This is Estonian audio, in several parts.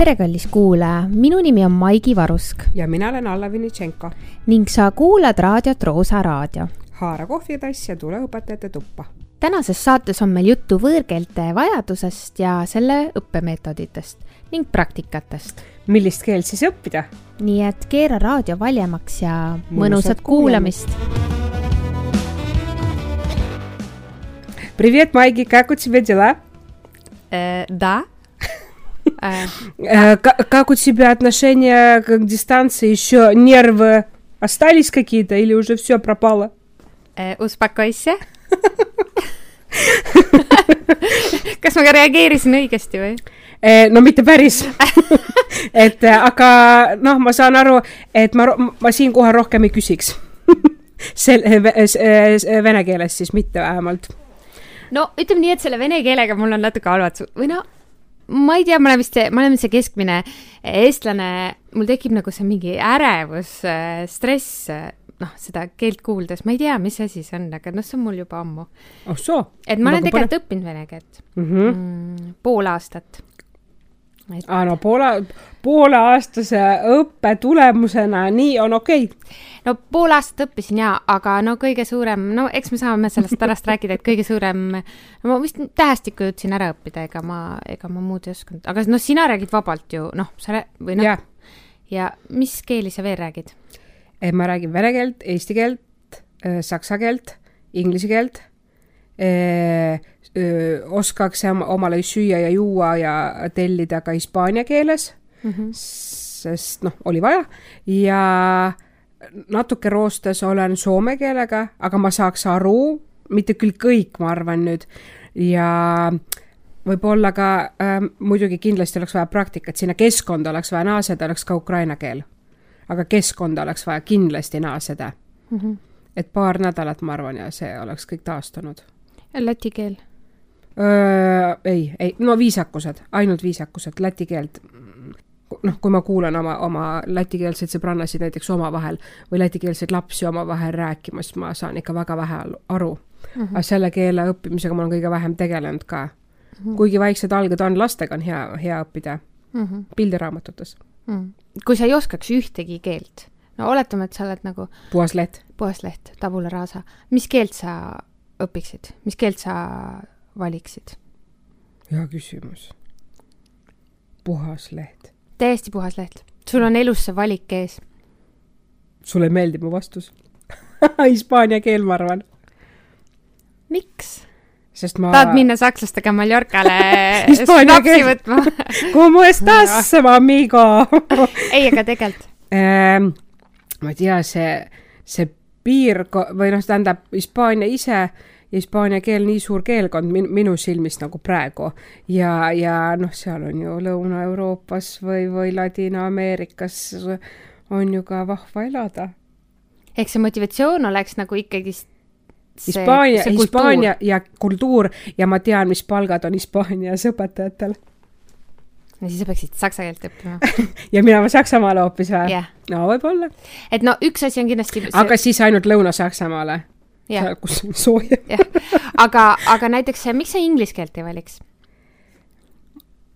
tere, kallis kuulaja, minu nimi on Maigi Varusk ja mina olen Alla Vinitšenko. ning sa kuulad raadiot Roosa Raadio. haara kohvitass ja tule õpetajate tuppa. tänases saates on meil juttu võõrkeelte vajadusest ja selle õppemeetoditest ning praktikatest. millist keelt siis õppida? nii et keera raadio valjemaks ja mõnusat kuulamist, kuulamist.. Привет, Майги, как у тебя дела? Э, да. Э, э, как у тебя отношение к дистанции? Еще нервы остались какие-то или уже все пропало? Uspokojся kas ma ka reageerisin õigesti või? no mitte päris et aga noh, ma saan aru, et ma, ma siinkohal rohkem ei küsiks sel-, vene keeles siis mitte vähemalt. no ütleme nii, et selle vene keelega mul on natuke halvad või no ma ei tea, ma olen vist see, ma olen see keskmine eestlane, mul tekib nagu see mingi ärevus, stress, noh, seda keelt kuuldes, ma ei tea, mis asi see on, aga noh, see on mul juba ammu. oh soo. et ma olen nagu tegelikult õppinud vene keelt mm. -hmm. pool aastat et.... aa, no poole, pooleaastase õppe tulemusena nii on okei? Okay no pool aastat õppisin ja, aga no kõige suurem, no eks me saame sellest pärast rääkida, et kõige suurem, no ma vist tähestikku jõudsin ära õppida, ega ma, ega ma muud ei osanud, aga noh, sina räägid vabalt ju, noh, sa rää-, või noh. Yeah., ja mis keeli sa veel räägid? ma räägin vene keelt, eesti keelt, saksa keelt, inglise keelt. Oskaks omale süüa ja juua ja tellida ka hispaania keeles mm, -hmm. sest noh, oli vaja ja natuke roostes olen soome keelega, aga ma saaks aru, mitte küll kõik, ma arvan nüüd, ja võib-olla ka äh, muidugi kindlasti oleks vaja praktikat, sinna keskkonda oleks vaja naaseda, oleks ka ukraina keel. aga keskkonda oleks vaja kindlasti naaseda mm. -hmm. et paar nädalat, ma arvan, ja see oleks kõik taastunud. Läti keel? ei, ei, no viisakused, ainult viisakused, läti keelt noh, kui ma kuulan oma, oma lätikeelseid sõbrannasid näiteks omavahel või lätikeelseid lapsi omavahel rääkimas, ma saan ikka väga vähe aru mm. -hmm. aga selle keele õppimisega ma olen kõige vähem tegelenud ka mm. -hmm. kuigi väiksed alged on, lastega on hea, hea õppida mm -hmm. pildiraamatutes mm. -hmm. kui sa ei oskaks ühtegi keelt, no oletame, et sa oled nagu puhas leht. puhas leht, tabula rasa, mis keelt sa õpiksid, mis keelt sa valiksid? hea küsimus. puhas leht täiesti puhas leht. sul on elus see valik ees. sulle meeldib mu vastus Hispaania keel, ma arvan. miks? sest ma. tahad minna sakslastega Mallorcale snapsi võtma Como estas, amigo ei, aga tegelikult ähm,. ma ei tea, see, see piir või noh, tähendab Hispaania ise hispaania keel nii suur keelkond min, minu silmis nagu praegu ja, ja noh, seal on ju Lõuna-Euroopas või, või Ladina-Ameerikas on ju ka vahva elada. ehk see motivatsioon oleks nagu ikkagist Hispaania, Hispaania ja kultuur ja ma tean, mis palgad on Hispaanias õpetajatel. no siis sa peaksid saksa keelt õppima ja minema Saksamaale hoopis või yeah.? no võib-olla. et no üks asi on kindlasti see... aga siis ainult Lõuna-Saksamaale seal, kus on sooja. Aga, aga näiteks, miks sa inglise keelt ei valiks?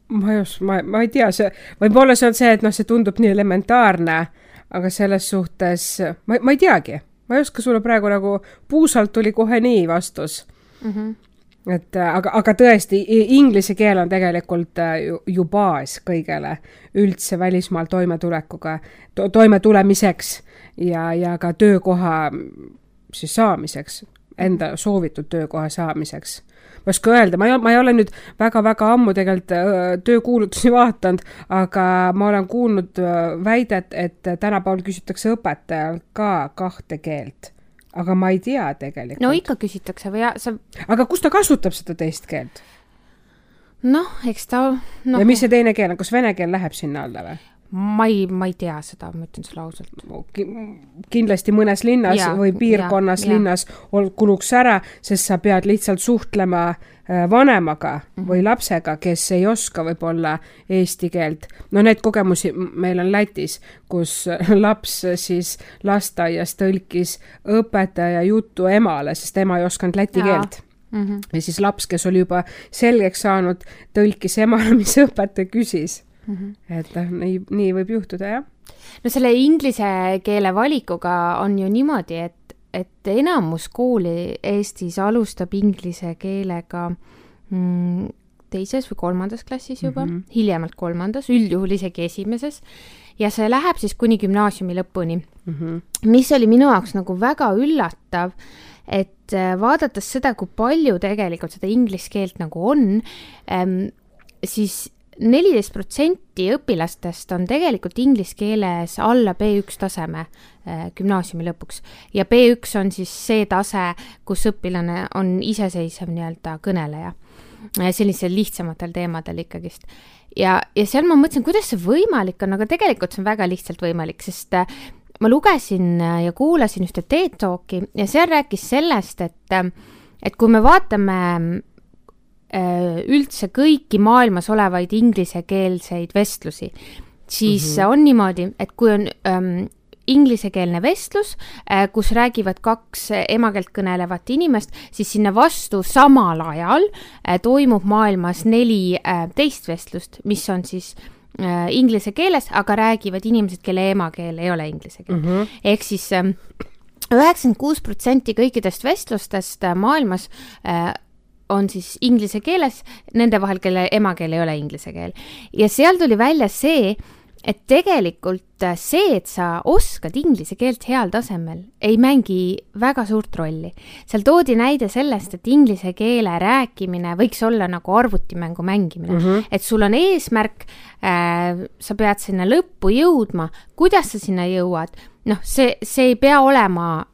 ma ei os-, ma, ma ei tea, see, võib-olla see on see, et noh, see tundub nii elementaarne, aga selles suhtes ma, ma ei teagi, ma ei oska sulle praegu nagu, puusalt tuli kohe nii vastus. Mm. -hmm et aga, aga tõesti, inglise keel on tegelikult äh, ju, ju baas kõigele üldse välismaal toimetulekuga to,, toimetulemiseks ja, ja ka töökoha siis saamiseks, enda soovitud töökoha saamiseks. ma ei oska öelda, ma ei, ma ei ole nüüd väga-väga ammu tegelikult töökuulutusi vaadanud, aga ma olen kuulnud väidet, et tänapäeval küsitakse õpetajalt ka kahte keelt aga ma ei tea tegelikult. no ikka küsitakse või sa. aga kus ta kasutab seda teist keelt? noh, eks ta no.. ja mis see teine keel on, kas vene keel läheb sinna alla või? Ma ei, ma ei tea seda, ma ütlen sulle ausalt. kindlasti mõnes linnas ja, või piirkonnas ja, linnas ol, kuluks ära, sest sa pead lihtsalt suhtlema äh, vanemaga mm -hmm. või lapsega, kes ei oska võib-olla eesti keelt. no need kogemusi meil on Lätis, kus laps siis lasteaias tõlkis õpetaja juttu emale, sest ema ei osanud läti ja. keelt mm. -hmm. ja siis laps, kes oli juba selgeks saanud, tõlkis emale, mis õpetaja küsis mm. -hmm. et noh, nii, nii võib juhtuda, jah. no selle inglise keele valikuga on ju niimoodi, et, et enamus kooli Eestis alustab inglise keelega mm, teises või kolmandas klassis juba mm, -hmm. hiljemalt kolmandas, üldjuhul isegi esimeses ja see läheb siis kuni gümnaasiumi lõpuni mm. -hmm. mis oli minu jaoks nagu väga üllatav, et äh, vaadates seda, kui palju tegelikult seda inglise keelt nagu on ähm,, siis neliteist protsenti õpilastest on tegelikult inglise keeles alla B1 taseme äh, gümnaasiumi lõpuks. Ja B1 on siis see tase, kus õpilane on iseseisev nii-öelda kõneleja. Äh, sellistel lihtsamatel teemadel ikkagist. Ja, ja seal ma mõtlesin, kuidas see võimalik on, aga tegelikult see on väga lihtsalt võimalik, sest äh, ma lugesin ja kuulasin ühte TED Talki ja seal rääkis sellest, et, et kui me vaatame üldse kõiki maailmas olevaid inglisekeelseid vestlusi, siis mm -hmm. on niimoodi, et kui on ähm, inglisekeelne vestlus, äh, kus räägivad kaks emakeelt kõnelevat inimest, siis sinna vastu samal ajal äh, toimub maailmas neli äh, teist vestlust, mis on siis inglise keeles, aga räägivad inimesed, kelle emakeel ei ole inglise keel. Mm -hmm.. ehk siis ähm, üheksakümmend kuus protsenti kõikidest vestlustest maailmas on siis inglise keeles nende vahel, kelle emakeel ei ole inglise keel. ja seal tuli välja see, et tegelikult see, et sa oskad inglise keelt heal tasemel, ei mängi väga suurt rolli. seal toodi näide sellest, et inglise keele rääkimine võiks olla nagu arvutimängu mängimine mm, -hmm. et sul on eesmärk äh,, sa pead sinna lõppu jõudma, kuidas sa sinna jõuad, noh, see, see ei pea olema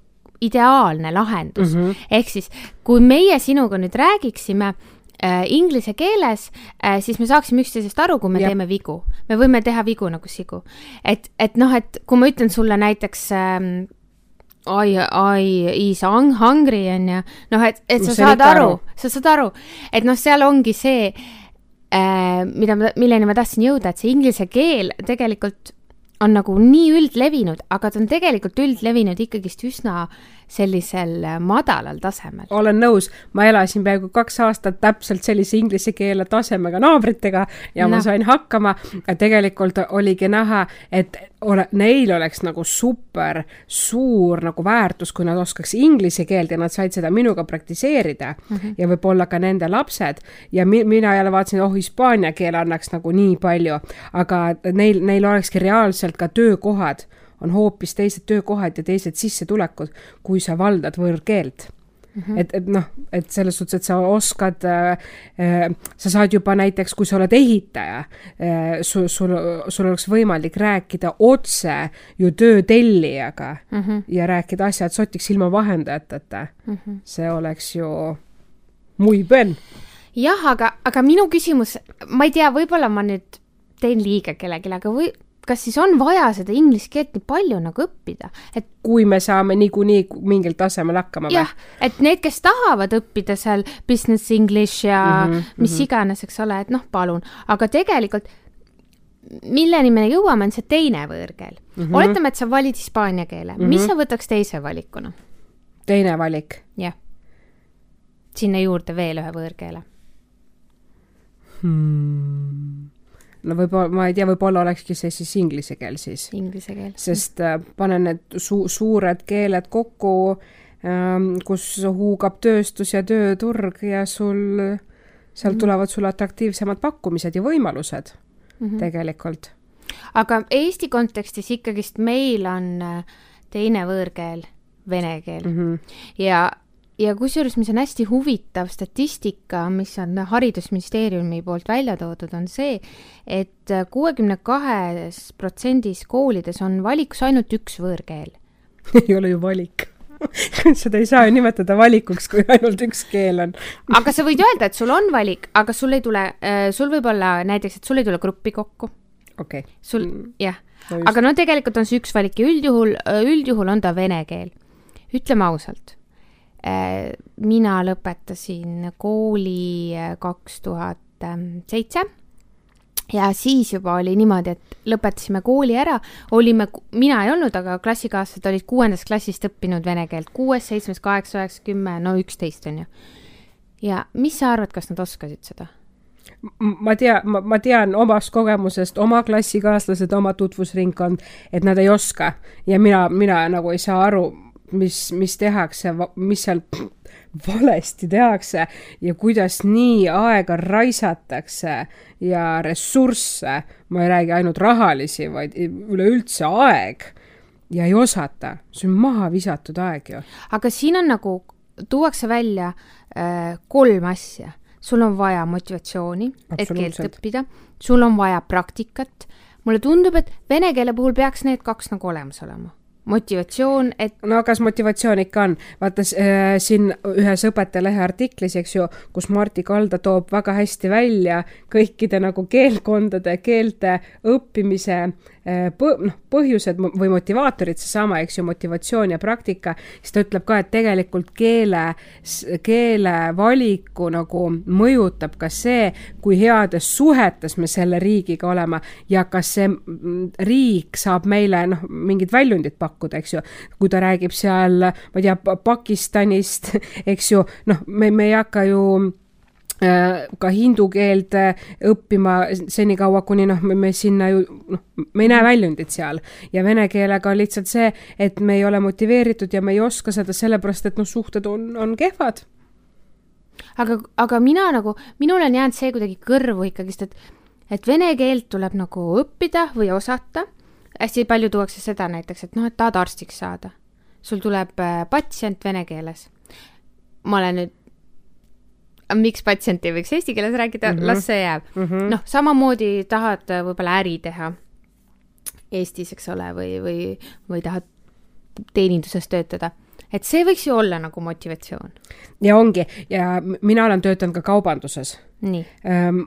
ideaalne lahendus mm. -hmm. ehk siis, kui meie sinuga nüüd räägiksime äh, inglise keeles äh,, siis me saaksime üksteisest aru, kui me Jep. teeme vigu. me võime teha vigu nagu sigu. et, et noh, et kui ma ütlen sulle näiteks ähm, I, I is hungry on ju, noh, et, et sa saad aru, sa saad aru, et noh, seal ongi see äh,, mida ma, milleni ma tahtsin jõuda, et see inglise keel tegelikult on nagu nii üldlevinud, aga ta on tegelikult üldlevinud ikkagist üsna sellisel äh, madalal tasemel. olen nõus, ma elasin peaaegu kaks aastat täpselt sellise inglise keele tasemega naabritega ja no. ma sain hakkama. tegelikult oligi näha, et ole, neil oleks nagu super suur nagu väärtus, kui nad oskaks inglise keelt ja nad said seda minuga praktiseerida mm -hmm. ja võib-olla ka nende lapsed ja mi mina jälle vaatasin, oh, hispaania keel annaks nagu nii palju, aga neil, neil olekski reaalselt ka töökohad on hoopis teised töökohad ja teised sissetulekud, kui sa valdad võõrkeelt Mm -hmm. et, et noh, et selles suhtes, et sa oskad äh,, äh, sa saad juba näiteks, kui sa oled ehitaja äh,, sul, sul, sul oleks võimalik rääkida otse ju töötellijaga mm -hmm. ja rääkida asjad sotiks ilma vahendajateta mm. -hmm. see oleks ju muy ben. jah, aga, aga minu küsimus, ma ei tea, võib-olla ma nüüd teen liiga kellelegi, aga või kas siis on vaja seda inglise keelt nii palju nagu õppida, et kui me saame niikuinii mingil tasemel hakkama või? jah, et need, kes tahavad õppida seal business english ja mm -hmm, mis mm -hmm. iganes, eks ole, et noh, palun, aga tegelikult milleni me jõuame, on see teine võõrkeel mm. -hmm. oletame, et sa valid hispaania keele mm, -hmm. mis sa võtaks teise valikuna? teine valik? jah. sinna juurde veel ühe võõrkeele hmm no võib-olla, ma ei tea, võib-olla olekski see siis inglise keel siis. Inglise keel. sest äh, pane need su-, suured keeled kokku ähm,, kus huugab tööstus ja tööturg ja sul, sealt mm -hmm. tulevad sulle atraktiivsemad pakkumised ja võimalused mm -hmm. tegelikult. aga Eesti kontekstis ikkagist meil on äh, teine võõrkeel vene keel mm -hmm. ja ja kusjuures, mis on hästi huvitav statistika, mis on Haridusministeeriumi poolt välja toodud, on see, et kuuekümne kahes protsendis koolides on valikus ainult üks võõrkeel. Ei ole ju valik. Seda ei saa ju nimetada valikuks, kui ainult üks keel on. Aga sa võid öelda, et sul on valik, aga sul ei tule, äh, sul võib olla näiteks, et sul ei tule gruppi kokku. okei. Okay.. sul mm., jah. Aga no tegelikult on see üks valik ja üldjuhul, üldjuhul on ta vene keel. ütleme ausalt. Äh, mina lõpetasin kooli äh, kaks tuhat seitse ja siis juba oli niimoodi, et lõpetasime kooli ära, olime, mina ei olnud, aga klassikaaslased olid kuuendast klassist õppinud vene keelt, kuues, seitsmes, kaheksas, üheksas, kümme, no üksteist on ju. ja mis sa arvad, kas nad oskasid seda? Ma tea, ma tean omast kogemusest, oma klassikaaslased, oma tutvusringkond, et nad ei oska ja mina, mina nagu ei saa aru, mis, mis tehakse, mis seal valesti tehakse ja kuidas nii aega raisatakse ja ressursse, ma ei räägi ainult rahalisi, vaid üleüldse aeg ja ei osata, see on maha visatud aeg ju. aga siin on nagu, tuuakse välja äh, kolm asja. sul on vaja motivatsiooni, et keelt õppida, sul on vaja praktikat. mulle tundub, et vene keele puhul peaks need kaks nagu olemas olema motivatsioon, et. no kas motivatsioon ikka on, vaata äh, siin ühes Õpetajalehe artiklis, eks ju, kus Martti Kalda toob väga hästi välja kõikide nagu keelkondade, keelte õppimise noh, põhjused või motivaatorid, seesama, eks ju, motivatsioon ja praktika, siis ta ütleb ka, et tegelikult keele, keele valiku nagu mõjutab ka see, kui heades suhetes me selle riigiga oleme ja kas see riik saab meile noh, mingid väljundid pakkuda eks ju. kui ta räägib seal, ma ei tea, Pakistanist, eks ju, noh, me, me ei hakka ju äh, ka hindu keelt õppima senikaua, kuni noh, me sinna ju noh, me ei näe väljundit seal ja vene keelega on lihtsalt see, et me ei ole motiveeritud ja me ei oska seda sellepärast, et noh, suhted on, on kehvad. aga, aga mina nagu, minul on jäänud see kuidagi kõrvu ikkagist, et, et vene keelt tuleb nagu õppida või osata hästi palju tuuakse seda näiteks, et noh, et tahad arstiks saada. sul tuleb äh, patsient vene keeles. ma olen nüüd, miks patsient ei võiks eesti keeles rääkida? Mm, -hmm. las see jääb. Mm -hmm.. noh, samamoodi tahad äh, võib-olla äri teha Eestis, eks ole, või, või, või tahad teeninduses töötada. Et see võiks ju olla nagu motivatsioon. ja ongi. Ja mina olen töötanud ka kaubanduses.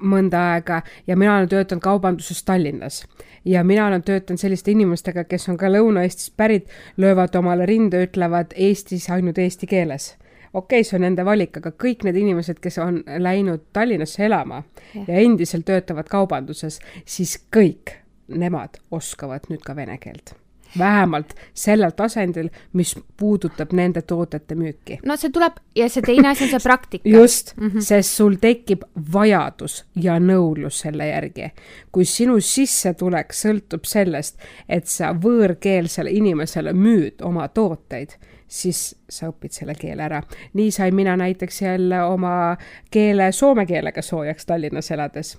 Mõnda aega. Ja mina olen töötanud kaubanduses Tallinnas. Ja mina olen töötanud selliste inimestega, kes on ka Lõuna-Eestist pärit, löövad omale rinda, ütlevad Eestis ainult eesti keeles okei okay,, see on nende valik, aga kõik need inimesed, kes on läinud Tallinnasse elama ja, ja endiselt töötavad kaubanduses, siis kõik nemad oskavad nüüd ka vene keelt vähemalt sellel tasandil, mis puudutab nende toodete müüki. no see tuleb ja see teine asi on see praktika. just mm, -hmm. sest sul tekib vajadus ja nõudlus selle järgi. kui sinu sissetulek sõltub sellest, et sa võõrkeelsele inimesele müüd oma tooteid, siis sa õpid selle keele ära. nii sain mina näiteks jälle oma keele soome keelega soojaks Tallinnas elades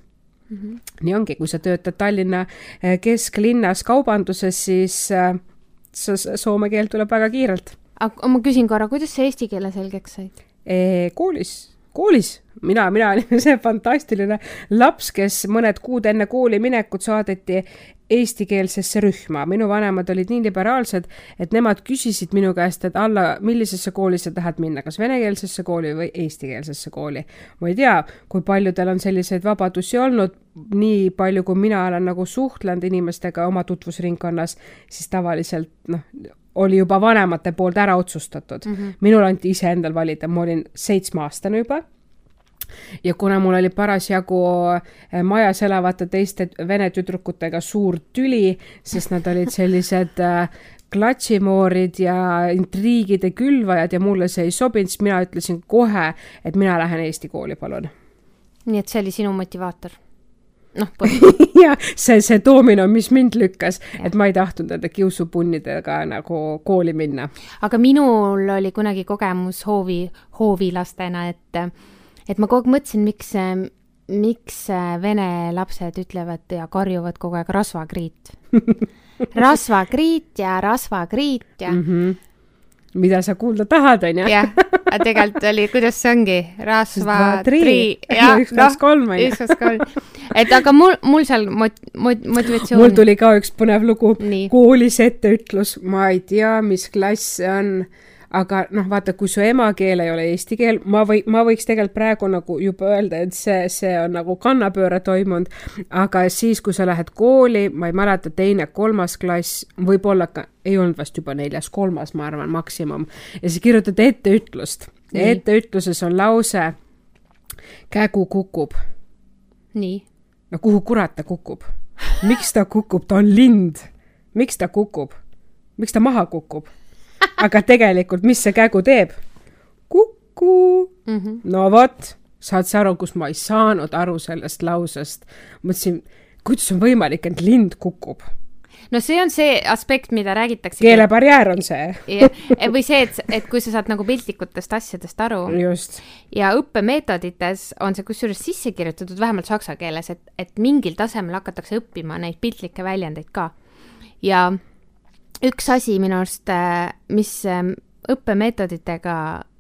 Mm -hmm. nii ongi, kui sa töötad Tallinna eh, kesklinnas kaubanduses, siis äh, soome keel tuleb väga kiirelt. aga ma küsin korra, kuidas sa eesti keele selgeks said e,? koolis, koolis, mina, mina olin see fantastiline laps, kes mõned kuud enne kooli minekut saadeti eestikeelsesse rühma. minu vanemad olid nii liberaalsed, et nemad küsisid minu käest, et Alla, millisesse kooli sa tahad minna, kas venekeelsesse kooli või eestikeelsesse kooli. ma ei tea, kui paljudel on selliseid vabadusi olnud, nii palju, kui mina olen nagu suhtlenud inimestega oma tutvusringkonnas, siis tavaliselt noh, oli juba vanemate poolt ära otsustatud mm. -hmm. minul anti iseendal valida, ma olin seitsmeaastane juba ja kuna mul oli parasjagu eh, majas elavate teiste vene tüdrukutega suur tüli, sest nad olid sellised eh, klatšimoorid ja intriigide külvajad ja mulle see ei sobinud, siis mina ütlesin kohe, et mina lähen Eesti kooli, palun. nii et see oli sinu motivaator? noh, jah, see, see domino, mis mind lükkas, et ma ei tahtnud nende kiusupunnidega nagu kooli minna. aga minul oli kunagi kogemus hoovi, hoovilastena, et et ma kogu aeg mõtlesin, miks, miks vene lapsed ütlevad ja karjuvad kogu aeg rasvakriit rasvakriit ja rasvakriit ja mm. -hmm. mida sa kuulda tahad, onju. jah, aga tegelikult oli, kuidas see ongi, rasva, tri, jah, üks, kaks, kolm onju. üks, kaks, kolm. et aga mul, mul seal mot-, mot-, motivatsioon. mul tuli ka üks põnev lugu. koolis etteütlus, ma ei tea, mis klass see on aga noh, vaata, kui su emakeel ei ole eesti keel, ma või, ma võiks tegelikult praegu nagu juba öelda, et see, see on nagu kannapööre toimunud, aga siis, kui sa lähed kooli, ma ei mäleta, teine, kolmas klass, võib-olla ka, ei olnud vast juba neljas, kolmas, ma arvan, maksimum, ja siis kirjutad etteütlust etteütluses on lause kägu kukub. nii? no kuhu kurat ta kukub? miks ta kukub, ta on lind. miks ta kukub? miks ta maha kukub? Aga tegelikult, mis see kägu teeb? kuku mm. -hmm. no vot, saad sa aru, kus ma ei saanud aru sellest lausest. mõtlesin, kuidas on võimalik, et lind kukub no see on see aspekt, mida räägitakse. keelebarjäär on see või see, et, et kui sa saad nagu piltlikutest asjadest aru. ja õppemeetodites on see kusjuures sisse kirjutatud, vähemalt saksa keeles, et, et mingil tasemel hakatakse õppima neid piltlikke väljendeid ka. ja üks asi minu arust, äh, mis ähm, õppemeetoditega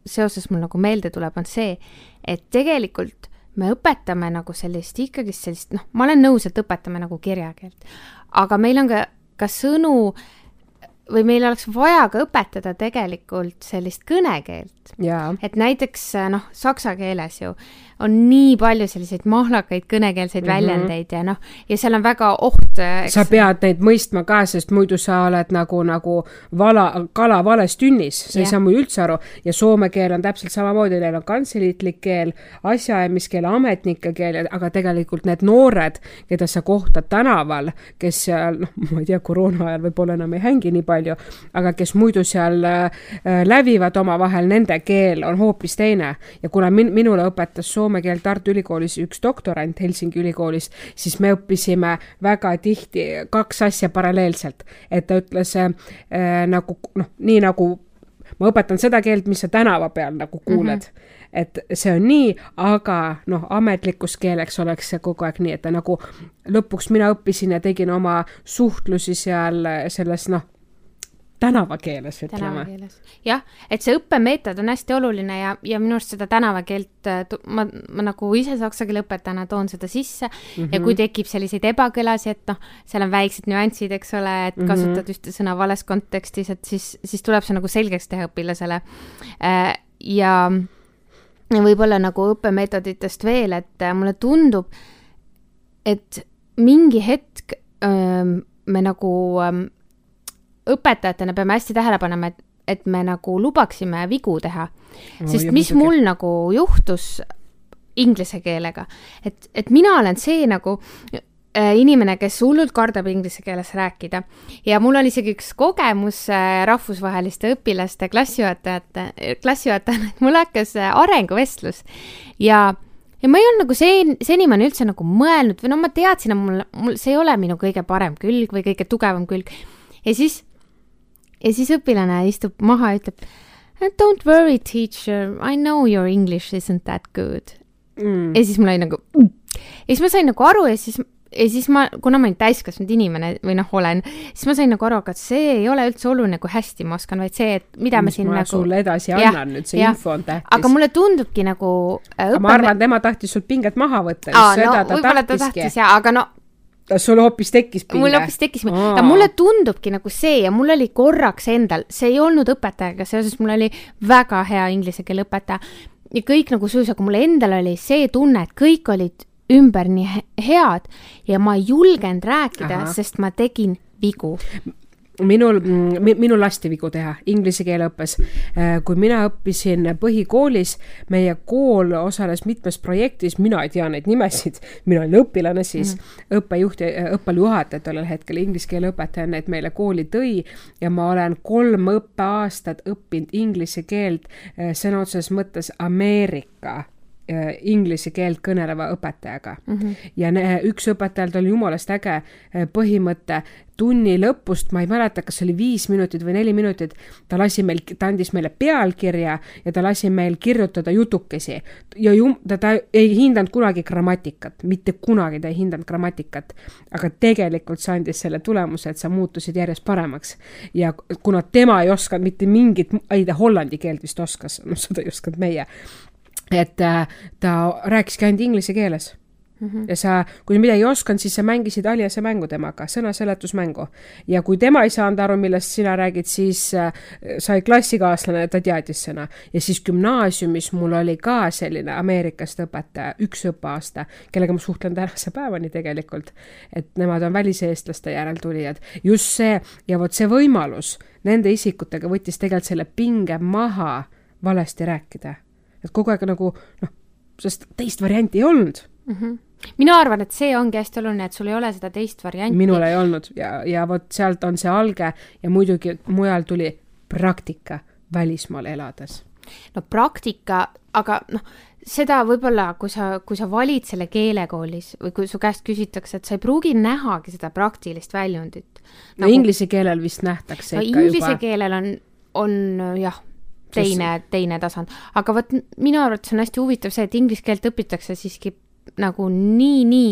seoses mul nagu meelde tuleb, on see, et tegelikult me õpetame nagu sellist ikkagist sellist, noh, ma olen nõus, et õpetame nagu kirjakeelt, aga meil on ka, ka sõnu või meil oleks vaja ka õpetada tegelikult sellist kõnekeelt. et näiteks noh, saksa keeles ju on nii palju selliseid mahlakaid kõnekeelseid mm -hmm. väljendeid ja noh, ja seal on väga oht. sa pead neid mõistma ka, sest muidu sa oled nagu, nagu vala, kala vales tünnis, sa yeah. ei saa muidu üldse aru. ja soome keel on täpselt samamoodi, neil on kantseliitlik keel, asjaajamiskeel, ametnike keel, aga tegelikult need noored, keda sa kohtad tänaval, kes seal, noh, ma ei tea, koroona ajal võib-olla enam ei hängi nii palju, aga kes muidu seal äh, lävivad omavahel, nende keel on hoopis teine ja kuna min-, minule õpetas soome keelt Tartu Ülikoolis üks doktorant Helsingi ülikoolist, siis me õppisime väga tihti kaks asja paralleelselt. et ta ütles äh, nagu noh, nii nagu ma õpetan seda keelt, mis sa tänava peal nagu kuuled mm. -hmm et see on nii, aga noh, ametlikus keeleks oleks see kogu aeg nii, et ta nagu lõpuks mina õppisin ja tegin oma suhtlusi seal selles noh, tänavakeeles, ütleme. jah, et see õppemeetod on hästi oluline ja, ja minu arust seda tänavakeelt äh, ma, ma nagu ise saksa keele õpetajana toon seda sisse mm -hmm. ja kui mhm. tekib selliseid ebakõlasid, et noh, seal on väiksed nüansid, eks ole, et mhm. kasutad mm -hmm. ühte sõna vales kontekstis, et siis, siis tuleb see nagu selgeks teha õpilasele. Äh, ja võib-olla nagu õppemeetoditest veel, et äh, mulle tundub, et mingi hetk öö, me nagu öö, õpetajatena peame hästi tähele panema, et, et me nagu lubaksime vigu teha no,. sest mis muidugi. mul nagu juhtus inglise keelega, et, et mina olen see nagu äh, inimene, kes hullult kardab inglise keeles rääkida ja mul on isegi üks kogemus äh, rahvusvaheliste õpilaste klassijuhatajate, klassijuhatajana, et mul hakkas äh, arenguvestlus ja ja ma ei olnud nagu sen-, senimaani üldse nagu mõelnud või no ma teadsin, et mul, mul, see ei ole minu kõige parem külg või kõige tugevam külg. ja siis ja siis õpilane istub maha ja ütleb Don't worry, teacher, I know your english isn't that good mm.. ja siis mul oli nagu mm. ja siis ma sain nagu aru ja siis ja siis ma, kuna ma olin täiskasvanud inimene või noh, olen, siis ma sain nagu aru, aga see ei ole üldse oluline, kui hästi ma oskan, vaid see, et mida ma siin ma nagu. sulle edasi ja, annan nüüd, see ja. info on tähtis. aga mulle tundubki nagu äh,. aga ma arvan, tema tahtis sult pinget maha võtta. aa, no võib-olla ta tahtis ja, aga no sul hoopis tekkis pinge? mul hoopis tekkis ja mulle tundubki nagu see ja mul oli korraks endal, see ei olnud õpetajaga seoses, mul oli väga hea inglise keele õpetaja. Ja kõik nagu sujus, aga mul endal oli see tunne, et kõik olid ümber nii head ja ma ei julgenud rääkida, sest ma tegin vigu minul, minul lasti vigu teha inglise keele õppes. Äh, kui mina õppisin põhikoolis, meie kool osales mitmes projektis, mina ei tea neid nimesid, mina olin õpilane siis mm., õppejuht ja õppejuhataja tollel hetkel, inglise keele õpetaja neid meile kooli tõi ja ma olen kolm õppeaastat õppinud inglise keelt äh, sõna otseses mõttes Ameerika Äh, inglise keelt kõneleva õpetajaga mm. -hmm. ja ne, üks õpetajalt oli jumalast äge äh, põhimõte, tunni lõpust, ma ei mäleta, kas oli viis minutit või neli minutit, ta lasi meil, ta andis meile pealkirja ja ta lasi meil kirjutada jutukesi. ja jum-, ta, ta ei hindanud kunagi grammatikat, mitte kunagi ta ei hindanud grammatikat. aga tegelikult see andis selle tulemuse, et sa muutusid järjest paremaks. ja kuna tema ei osanud mitte mingit, ei ta hollandi keelt vist oskas, noh seda ei osanud meie et äh, ta rääkiski ainult inglise keeles Mm -hmm. ja sa, kui midagi ei osanud, siis sa mängisid aliase mängu temaga, sõnaseletusmängu. ja kui tema ei saanud aru, millest sina räägid, siis äh, sai klassikaaslane, ta teadis sõna. ja siis gümnaasiumis mul oli ka selline Ameerikast õpetaja, üks õppeaasta, kellega ma suhtlen tänase päevani tegelikult. et nemad on väliseestlaste järeltulijad. just see ja vot see võimalus nende isikutega võttis tegelikult selle pinge maha valesti rääkida et kogu aeg nagu noh, sest teist varianti ei olnud mm. -hmm mina arvan, et see ongi hästi oluline, et sul ei ole seda teist varianti. minul ei olnud ja, ja vot sealt on see alge ja muidugi mujal tuli praktika välismaal elades. no praktika, aga noh, seda võib-olla, kui sa, kui sa valid selle keele koolis või kui su käest küsitakse, et sa ei pruugi nähagi seda praktilist väljundit. no inglise keelel vist nähtakse no ikka inglise juba. keelel on, on jah, teine, teine tasand, aga vot minu arvates on hästi huvitav see, et inglise keelt õpitakse siiski nagu nii, nii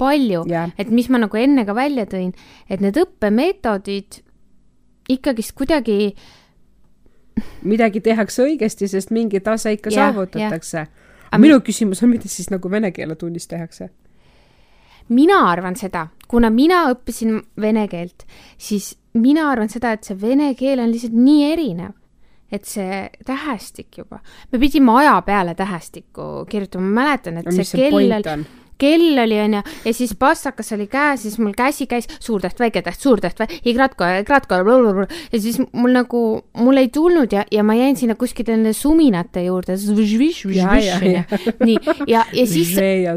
palju, jah, et mis ma nagu enne ka välja tõin, et need õppemeetodid ikkagist kuidagi midagi tehakse õigesti, sest mingi tase ikka Jah, saavutatakse. Aga minu küsimus on, mida siis nagu vene keele tunnis tehakse? mina arvan seda, kuna mina õppisin vene keelt, siis mina arvan seda, et see vene keel on lihtsalt nii erinev, et see tähestik juba, me pidime aja peale tähestikku kirjutama, ma mäletan, et mis see see kell point oli, on? Kell oli onju ja siis passakas oli käes, siis mul käsi käis suur täht, väike täht, suur täht, igratko, igratko ja siis mul nagu, mul ei tulnud ja, ja ma jäin sinna kuskile nende suminate juurde. Nii, ja, ja siis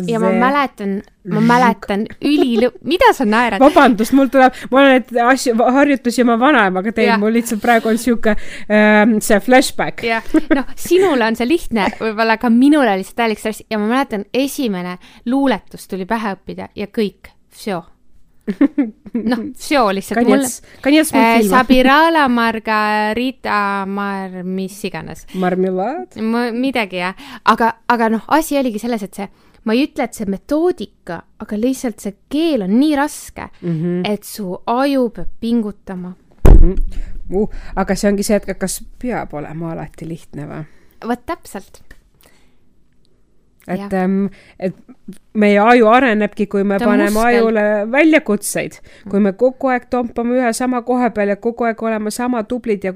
ja ma mäletan, ma mäletan ülilõ-, mida sa naerad? vabandust, mul tuleb, ma olen neid asju, harjutusi oma vanaemaga teinud, mul lihtsalt praegu on sihuke ähm, see flashback. jah, noh, sinule on see lihtne, võib-olla ka minul oli see täielik stress ja ma mäletan, esimene luuletus tuli pähe õppida ja kõik, vsjo. noh, vsjo lihtsalt Kanjets, mulle. Kanjets mul äh, filma. Sabirala, Margarita, Mar-, mis iganes. marmelaad? midagi jah, aga, aga noh, asi oligi selles, et see, ma ei ütle, et see metoodika, aga lihtsalt see keel on nii raske mm, -hmm. et su aju peab pingutama mm. -hmm. Uh, aga see ongi see, et kas peab olema alati lihtne või? vot täpselt et, et meie aju arenebki, kui me Ta paneme muskel. ajule väljakutseid, kui me kogu aeg tompame ühe sama koha peal ja kogu aeg oleme sama tublid ja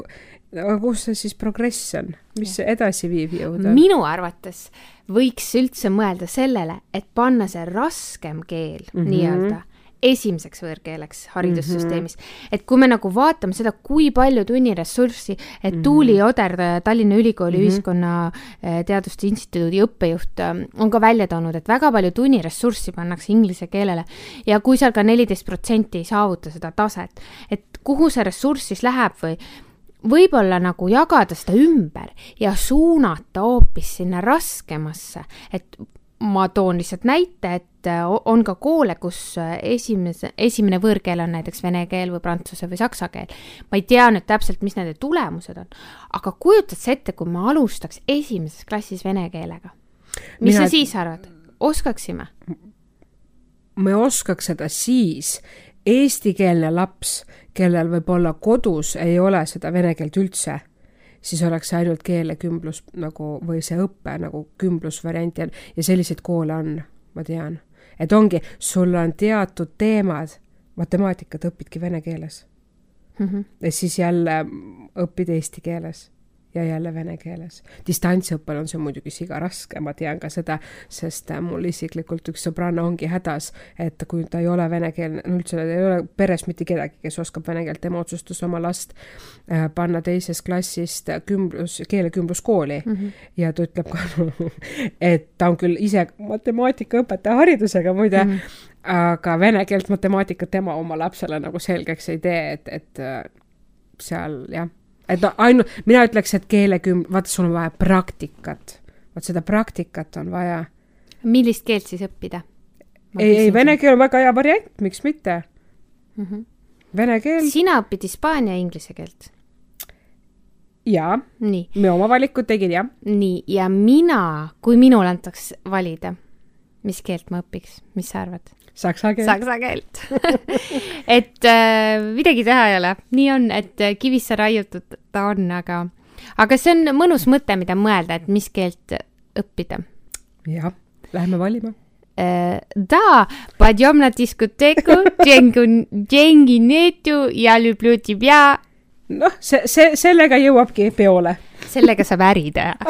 aga kus see siis progress on, mis see edasiviiv jõud on? minu arvates võiks üldse mõelda sellele, et panna see raskem keel mm. -hmm. nii-öelda esimeseks võõrkeeleks haridussüsteemis mm. -hmm. et kui me nagu vaatame seda, kui palju tunniressurssi, et mm -hmm. Tuuli Oder, Tallinna Ülikooli mm -hmm. Ühiskonnateaduste Instituudi õppejuht ähm, on ka välja toonud, et väga palju tunniressurssi pannakse inglise keelele ja kui seal ka neliteist protsenti ei saavuta seda taset, et kuhu see ressurss siis läheb või võib-olla nagu jagada seda ümber ja suunata hoopis sinna raskemasse, et ma toon lihtsalt näite, et äh, o- on ka koole, kus äh, esimese, esimene võõrkeel on näiteks vene keel või prantsuse või saksa keel. ma ei tea nüüd täpselt, mis nende tulemused on, aga kujutad sa ette, kui me alustaks esimeses klassis vene keelega? mis Mina- sa siis arvad, oskaksime? me oskaks seda siis, eestikeelne laps, kellel võib-olla kodus ei ole seda vene keelt üldse, siis oleks see ainult keelekümblus nagu või see õpe nagu kümblusvariant ja, ja selliseid koole on, ma tean. Et ongi, sul on teatud teemad, matemaatikat õpidki vene keeles. Ja siis jälle õpid eesti keeles ja jälle vene keeles. distantsõppel on see muidugi siga raske, ma tean ka seda, sest äh, mul isiklikult üks sõbranna ongi hädas, et kui ta ei ole venekeelne, üldse ei ole peres mitte kedagi, kes oskab vene keelt, tema otsustas oma last äh, panna teisest klassist kümblus, keelekümbluskooli mm -hmm. ja ta ütleb ka, et ta on küll ise matemaatikaõpetaja haridusega muide mm, -hmm. aga vene keelt, matemaatikat tema oma lapsele nagu selgeks ei tee, et, et äh, seal jah, et no ainult, mina ütleks, et keeleküm-, vaata, sul on vaja praktikat, vot seda praktikat on vaja. millist keelt siis õppida? ei, ei, vene keel on väga hea variant, miks mitte mm. -hmm. vene keel sina õpid hispaania ja inglise keelt. ja nii, me oma valikud tegid jah, nii ja mina, kui minul antaks valida, mis keelt ma õpiks, mis sa arvad? saksa keelt. saksa keelt et äh, midagi teha ei ole, nii on, et äh, kivisse raiutud ta on, aga, aga see on mõnus mõte, mida mõelda, et mis keelt õppida. jah, lähme valima äh,. Da, podjom na diskoteku, tšengi netu ja lüblju tibja. noh, see, see, sellega jõuabki peole. sellega saab äri teha